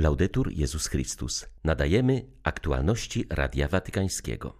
Laudetur Jezus Chrystus. Nadajemy aktualności Radia Watykańskiego.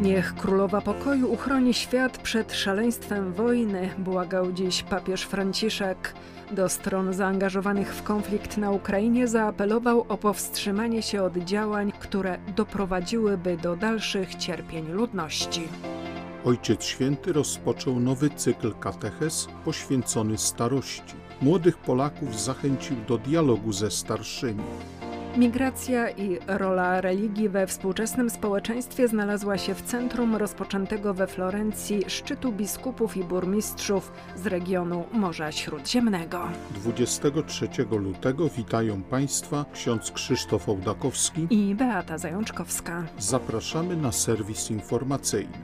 Niech Królowa Pokoju uchroni świat przed szaleństwem wojny, błagał dziś papież Franciszek. Do stron zaangażowanych w konflikt na Ukrainie zaapelował o powstrzymanie się od działań, które doprowadziłyby do dalszych cierpień ludności. Ojciec Święty rozpoczął nowy cykl kateches poświęcony starości. Młodych Polaków zachęcił do dialogu ze starszymi. Migracja i rola religii we współczesnym społeczeństwie znalazła się w centrum rozpoczętego we Florencji szczytu biskupów i burmistrzów z regionu Morza Śródziemnego. 23 lutego witają Państwa ksiądz Krzysztof Ołdakowski i Beata Zajączkowska. Zapraszamy na serwis informacyjny.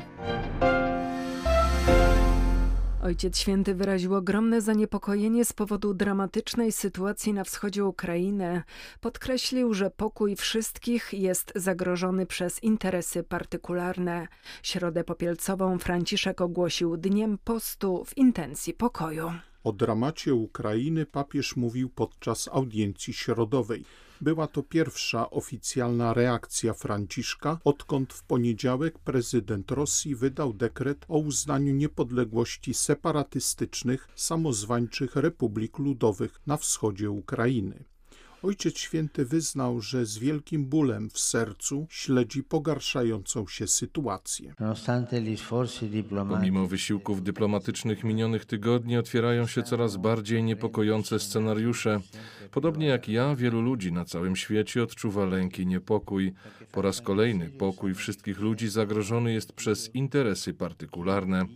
Ojciec Święty wyraził ogromne zaniepokojenie z powodu dramatycznej sytuacji na wschodzie Ukrainy. Podkreślił, że pokój wszystkich jest zagrożony przez interesy partykularne. Środę popielcową Franciszek ogłosił dniem postu w intencji pokoju. O dramacie Ukrainy papież mówił podczas audiencji środowej. Była to pierwsza oficjalna reakcja Franciszka, odkąd w poniedziałek prezydent Rosji wydał dekret o uznaniu niepodległości separatystycznych, samozwańczych republik ludowych na wschodzie Ukrainy. Ojciec Święty wyznał, że z wielkim bólem w sercu śledzi pogarszającą się sytuację. Pomimo wysiłków dyplomatycznych minionych tygodni otwierają się coraz bardziej niepokojące scenariusze. Podobnie jak ja, wielu ludzi na całym świecie odczuwa lęk i niepokój. Po raz kolejny pokój wszystkich ludzi zagrożony jest przez interesy partykularne.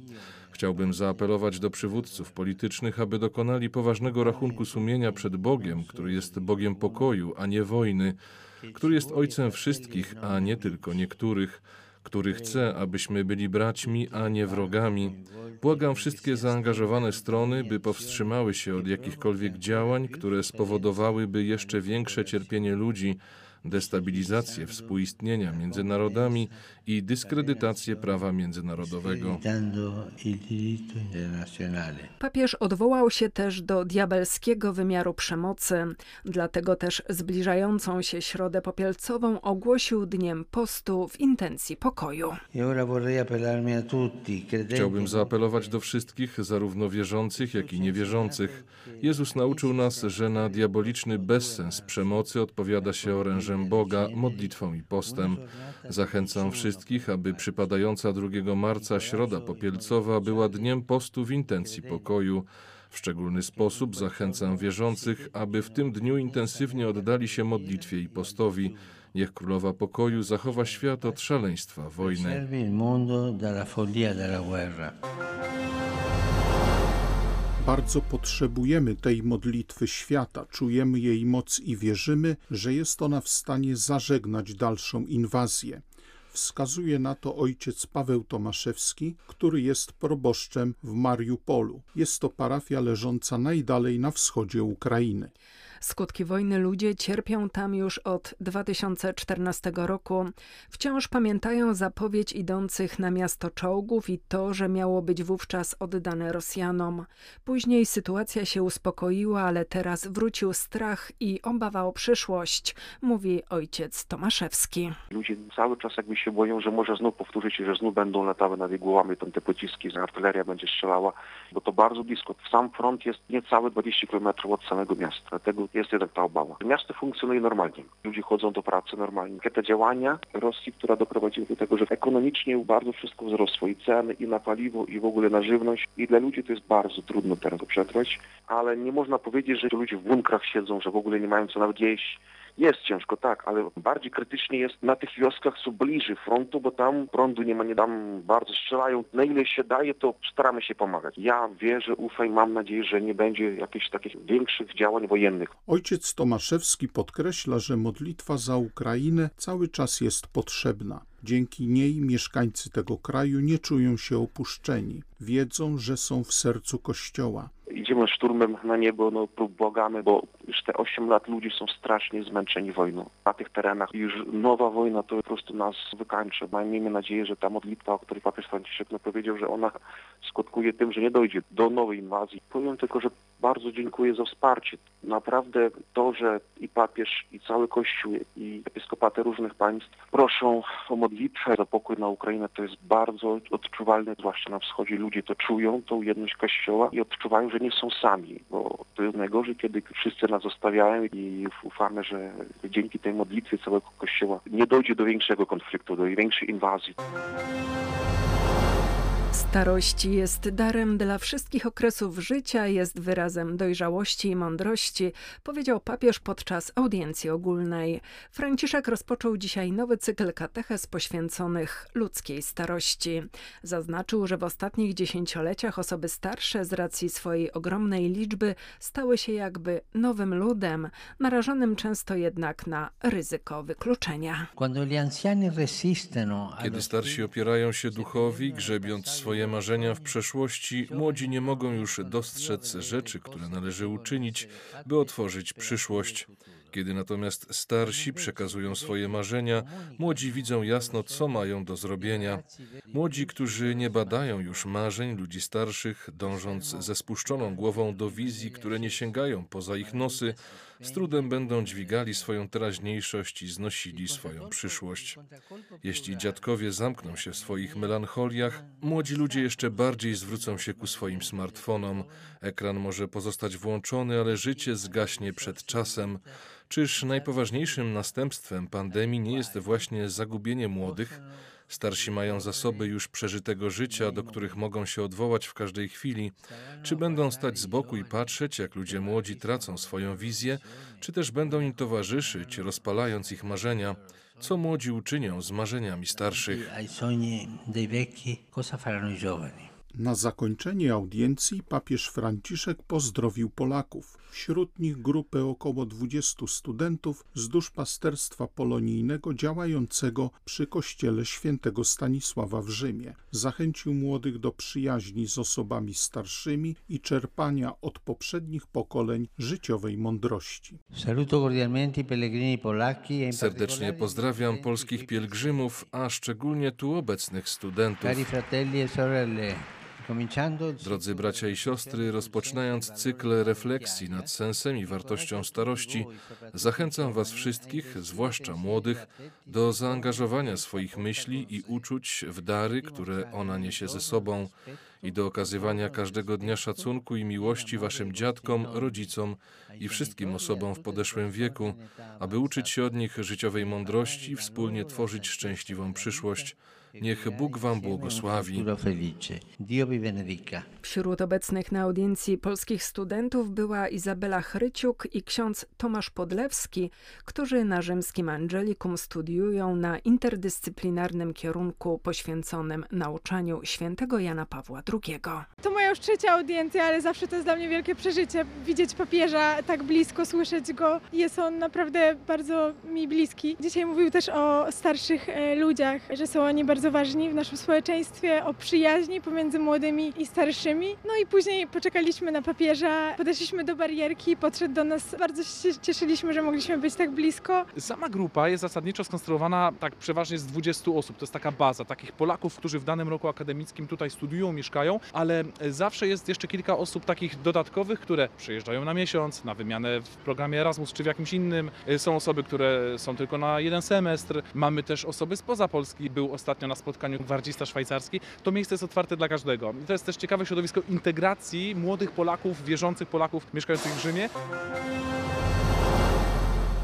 Chciałbym zaapelować do przywódców politycznych, aby dokonali poważnego rachunku sumienia przed Bogiem, który jest Bogiem pokoju, a nie wojny, który jest Ojcem wszystkich, a nie tylko niektórych, który chce, abyśmy byli braćmi, a nie wrogami. Błagam wszystkie zaangażowane strony, by powstrzymały się od jakichkolwiek działań, które spowodowałyby jeszcze większe cierpienie ludzi, destabilizację współistnienia między narodami i dyskredytację prawa międzynarodowego. Papież odwołał się też do diabelskiego wymiaru przemocy, dlatego też zbliżającą się środę popielcową ogłosił dniem postu w intencji pokoju. Chciałbym zaapelować do wszystkich, zarówno wierzących, jak i niewierzących. Jezus nauczył nas, że na diaboliczny bezsens przemocy odpowiada się orężem Boga, modlitwą i postem. Zachęcam wszystkich, aby przypadająca 2 marca Środa Popielcowa była dniem postu w intencji pokoju. W szczególny sposób zachęcam wierzących, aby w tym dniu intensywnie oddali się modlitwie i postowi. Niech Królowa Pokoju zachowa świat od szaleństwa wojny. Bardzo potrzebujemy tej modlitwy świata, czujemy jej moc i wierzymy, że jest ona w stanie zażegnać dalszą inwazję. Wskazuje na to ojciec Paweł Tomaszewski, który jest proboszczem w Mariupolu. Jest to parafia leżąca najdalej na wschodzie Ukrainy. Skutki wojny ludzie cierpią tam już od 2014 roku. Wciąż pamiętają zapowiedź idących na miasto czołgów i to, że miało być wówczas oddane Rosjanom. Później sytuacja się uspokoiła, ale teraz wrócił strach i obawa o przyszłość, mówi ojciec Tomaszewski. Ludzie cały czas jakby się boją, że może znów powtórzyć się, że znów będą latały nad ich głowami te pociski, że artyleria będzie strzelała, bo to bardzo blisko. Sam front jest niecałe 20 km od samego miasta. Dlatego jest jednak ta obawa. Miasto funkcjonuje normalnie. Ludzie chodzą do pracy normalnie. Te działania Rosji, która doprowadziła do tego, że ekonomicznie bardzo wszystko wzrosło i ceny, i na paliwo, i w ogóle na żywność. I dla ludzi to jest bardzo trudno teraz to przetrwać. Ale nie można powiedzieć, że ludzie w bunkrach siedzą, że w ogóle nie mają co nawet jeść. Jest ciężko, tak, ale bardziej krytycznie jest na tych wioskach, co bliżej frontu, bo tam prądu nie ma, nie tam bardzo strzelają. Na ile się daje, to staramy się pomagać. Ja wierzę, ufaj, mam nadzieję, że nie będzie jakichś takich większych działań wojennych. Ojciec Tomaszewski podkreśla, że modlitwa za Ukrainę cały czas jest potrzebna. Dzięki niej mieszkańcy tego kraju nie czują się opuszczeni. Wiedzą, że są w sercu Kościoła idziemy szturmem na niebo, no błagamy, bo Już te 8 lat ludzie są strasznie zmęczeni wojną. Na tych terenach już nowa wojna to po prostu nas wykańczy. Miejmy nadzieję, że ta modlitwa, o której papież Franciszek no powiedział, że ona skutkuje tym, że nie dojdzie do nowej inwazji. Powiem tylko, że bardzo dziękuję za wsparcie. Naprawdę to, że i papież, i cały Kościół, i episkopaty różnych państw proszą o modlitwę za pokój na Ukrainę, to jest bardzo odczuwalne, zwłaszcza na wschodzie. Ludzie to czują, tą jedność Kościoła i odczuwają, że nie są sami, bo to jest najgorzej, kiedy wszyscy nas zostawiają i ufamy, że dzięki tej modlitwie całego Kościoła nie dojdzie do większego konfliktu, do większej inwazji. Starości jest darem dla wszystkich okresów życia, jest wyrazem dojrzałości i mądrości, powiedział papież podczas audiencji ogólnej. Franciszek rozpoczął dzisiaj nowy cykl katechez poświęconych ludzkiej starości. Zaznaczył, że w ostatnich dziesięcioleciach osoby starsze z racji swojej ogromnej liczby stały się jakby nowym ludem, narażonym często jednak na ryzyko wykluczenia. Kiedy starsi opierają się duchowi, grzebiąc swoje swoje marzenia w przeszłości, młodzi nie mogą już dostrzec rzeczy, które należy uczynić, by otworzyć przyszłość. Kiedy natomiast starsi przekazują swoje marzenia, młodzi widzą jasno, co mają do zrobienia. Młodzi, którzy nie badają już marzeń ludzi starszych, dążąc ze spuszczoną głową do wizji, które nie sięgają poza ich nosy, z trudem będą dźwigali swoją teraźniejszość i znosili swoją przyszłość. Jeśli dziadkowie zamkną się w swoich melancholiach, młodzi ludzie jeszcze bardziej zwrócą się ku swoim smartfonom. Ekran może pozostać włączony, ale życie zgaśnie przed czasem. Czyż najpoważniejszym następstwem pandemii nie jest właśnie zagubienie młodych? Starsi mają zasoby już przeżytego życia, do których mogą się odwołać w każdej chwili. Czy będą stać z boku i patrzeć, jak ludzie młodzi tracą swoją wizję, czy też będą im towarzyszyć, rozpalając ich marzenia? Co młodzi uczynią z marzeniami starszych? Na zakończenie audiencji papież Franciszek pozdrowił Polaków. Wśród nich grupę około 20 studentów z duszpasterstwa polonijnego działającego przy kościele świętego Stanisława w Rzymie. Zachęcił młodych do przyjaźni z osobami starszymi i czerpania od poprzednich pokoleń życiowej mądrości. E Serdecznie pozdrawiam polskich pielgrzymów, a szczególnie tu obecnych studentów. Drodzy bracia i siostry, rozpoczynając cykl refleksji nad sensem i wartością starości, zachęcam Was wszystkich, zwłaszcza młodych, do zaangażowania swoich myśli i uczuć w dary, które ona niesie ze sobą i do okazywania każdego dnia szacunku i miłości Waszym dziadkom, rodzicom i wszystkim osobom w podeszłym wieku, aby uczyć się od nich życiowej mądrości i wspólnie tworzyć szczęśliwą przyszłość. Niech Bóg Wam błogosławi. Wśród obecnych na audiencji polskich studentów była Izabela Chryciuk i ksiądz Tomasz Podlewski, którzy na rzymskim Angelikum studiują na interdyscyplinarnym kierunku poświęconym nauczaniu świętego Jana Pawła II. To moja już trzecia audiencja, ale zawsze to jest dla mnie wielkie przeżycie. Widzieć papieża tak blisko, słyszeć go. Jest on naprawdę bardzo mi bliski. Dzisiaj mówił też o starszych e, ludziach, że są oni bardzo ważni w naszym społeczeństwie, o przyjaźni pomiędzy młodymi i starszymi. No i później poczekaliśmy na papieża, podeszliśmy do barierki, podszedł do nas. Bardzo się cieszyliśmy, że mogliśmy być tak blisko. Sama grupa jest zasadniczo skonstruowana tak przeważnie z 20 osób. To jest taka baza takich Polaków, którzy w danym roku akademickim tutaj studiują, mieszkają, ale zawsze jest jeszcze kilka osób takich dodatkowych, które przyjeżdżają na miesiąc, na wymianę w programie Erasmus czy w jakimś innym. Są osoby, które są tylko na jeden semestr. Mamy też osoby spoza Polski. Był ostatnio na spotkaniu gwardzista szwajcarski. To miejsce jest otwarte dla każdego. To jest też ciekawe środowisko integracji młodych Polaków, wierzących Polaków mieszkających w Rzymie.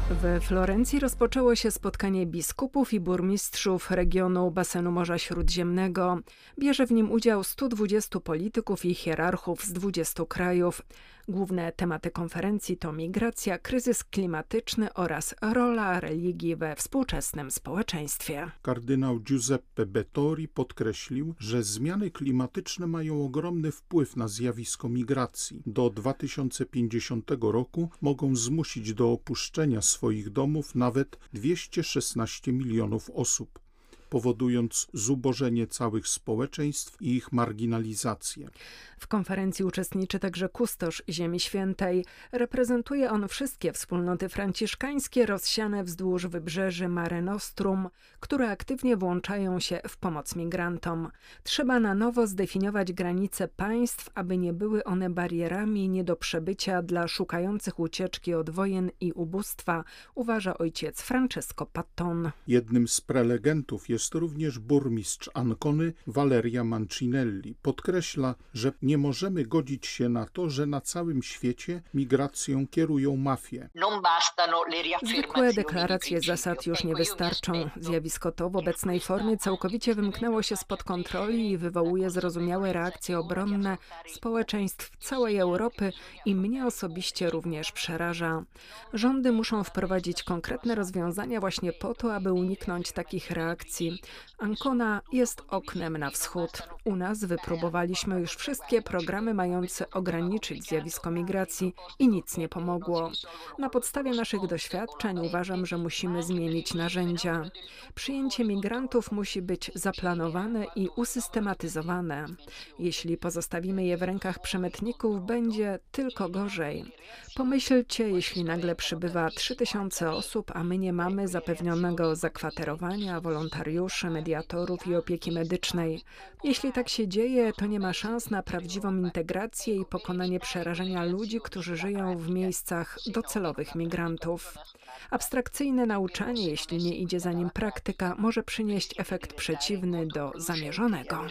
We Florencji rozpoczęło się spotkanie biskupów i burmistrzów regionu basenu Morza Śródziemnego. Bierze w nim udział 120 polityków i hierarchów z 20 krajów. Główne tematy konferencji to migracja, kryzys klimatyczny oraz rola religii we współczesnym społeczeństwie. Kardynał Giuseppe Bettori podkreślił, że zmiany klimatyczne mają ogromny wpływ na zjawisko migracji. Do 2050 roku mogą zmusić do opuszczenia swoich domów nawet 216 milionów osób. Powodując zubożenie całych społeczeństw i ich marginalizację. W konferencji uczestniczy także kustosz Ziemi Świętej. Reprezentuje on wszystkie wspólnoty franciszkańskie rozsiane wzdłuż wybrzeży Mare Nostrum, które aktywnie włączają się w pomoc migrantom. Trzeba na nowo zdefiniować granice państw, aby nie były one barierami nie do przebycia dla szukających ucieczki od wojen i ubóstwa, uważa ojciec Francesco Patton. Jednym z prelegentów jest również burmistrz Ancony Valeria Mancinelli. Podkreśla, że nie możemy godzić się na to, że na całym świecie migracją kierują mafie. Zwykłe deklaracje zasad już nie wystarczą. Zjawisko to w obecnej formie całkowicie wymknęło się spod kontroli i wywołuje zrozumiałe reakcje obronne społeczeństw całej Europy i mnie osobiście również przeraża. Rządy muszą wprowadzić konkretne rozwiązania właśnie po to, aby uniknąć takich reakcji. Ancona jest oknem na wschód. U nas wypróbowaliśmy już wszystkie programy mające ograniczyć zjawisko migracji i nic nie pomogło. Na podstawie naszych doświadczeń uważam, że musimy zmienić narzędzia. Przyjęcie migrantów musi być zaplanowane i usystematyzowane. Jeśli pozostawimy je w rękach przemytników, będzie tylko gorzej. Pomyślcie, jeśli nagle przybywa 3000 osób, a my nie mamy zapewnionego zakwaterowania, wolontariuszy, mediatorów i opieki medycznej. Jeśli tak się dzieje, to nie ma szans na prawdziwą integrację i pokonanie przerażenia ludzi, którzy żyją w miejscach docelowych migrantów. Abstrakcyjne nauczanie, jeśli nie idzie za nim praktyka, może przynieść efekt przeciwny do zamierzonego.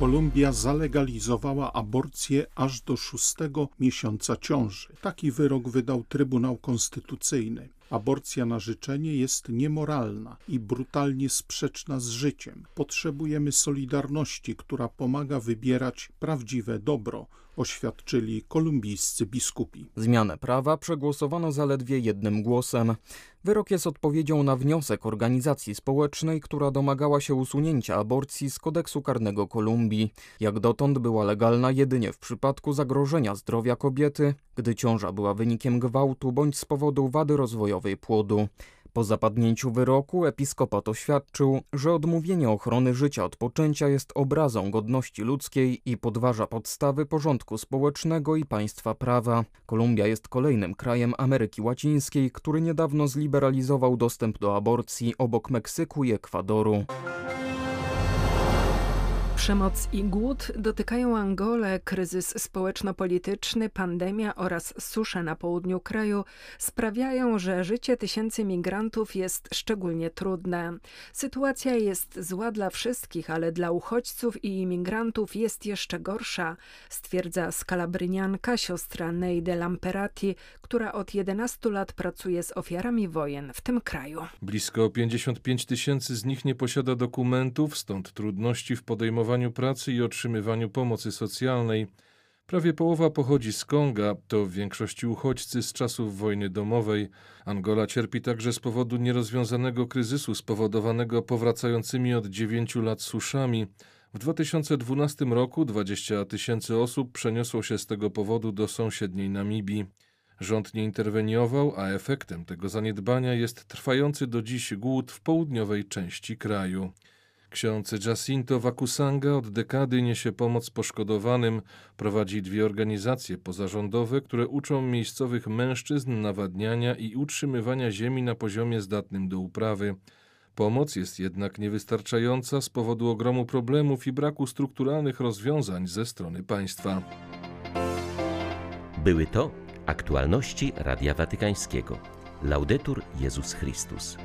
Kolumbia zalegalizowała aborcję aż do szóstego miesiąca ciąży. Taki wyrok wydał Trybunał Konstytucyjny. Aborcja na życzenie jest niemoralna i brutalnie sprzeczna z życiem. Potrzebujemy solidarności, która pomaga wybierać prawdziwe dobro, oświadczyli kolumbijscy biskupi. Zmianę prawa przegłosowano zaledwie jednym głosem. Wyrok jest odpowiedzią na wniosek organizacji społecznej, która domagała się usunięcia aborcji z kodeksu karnego Kolumbii. Jak dotąd była legalna jedynie w przypadku zagrożenia zdrowia kobiety, gdy ciąża była wynikiem gwałtu bądź z powodu wady rozwojowej płodu. Po zapadnięciu wyroku episkopat oświadczył, że odmówienie ochrony życia od poczęcia jest obrazą godności ludzkiej i podważa podstawy porządku społecznego i państwa prawa. Kolumbia jest kolejnym krajem Ameryki Łacińskiej, który niedawno zliberalizował dostęp do aborcji obok Meksyku i Ekwadoru. Przemoc i głód dotykają Angolę. Kryzys społeczno-polityczny, pandemia oraz susze na południu kraju sprawiają, że życie tysięcy migrantów jest szczególnie trudne. Sytuacja jest zła dla wszystkich, ale dla uchodźców i imigrantów jest jeszcze gorsza, stwierdza skalabrynianka siostra Neide Lamperati, która od 11 lat pracuje z ofiarami wojen w tym kraju. Blisko 55 tysięcy z nich nie posiada dokumentów, stąd trudności w podejmowaniu pracy i otrzymywaniu pomocy socjalnej. Prawie połowa pochodzi z Konga, to w większości uchodźcy z czasów wojny domowej. Angola cierpi także z powodu nierozwiązanego kryzysu spowodowanego powracającymi od 9 lat suszami. W 2012 roku 20 tysięcy osób przeniosło się z tego powodu do sąsiedniej Namibii. Rząd nie interweniował, a efektem tego zaniedbania jest trwający do dziś głód w południowej części kraju. Ksiądz Jacinto Wakusanga od dekady niesie pomoc poszkodowanym, prowadzi dwie organizacje pozarządowe, które uczą miejscowych mężczyzn nawadniania i utrzymywania ziemi na poziomie zdatnym do uprawy. Pomoc jest jednak niewystarczająca z powodu ogromu problemów i braku strukturalnych rozwiązań ze strony państwa. Były to aktualności Radia Watykańskiego. Laudetur Jezus Chrystus.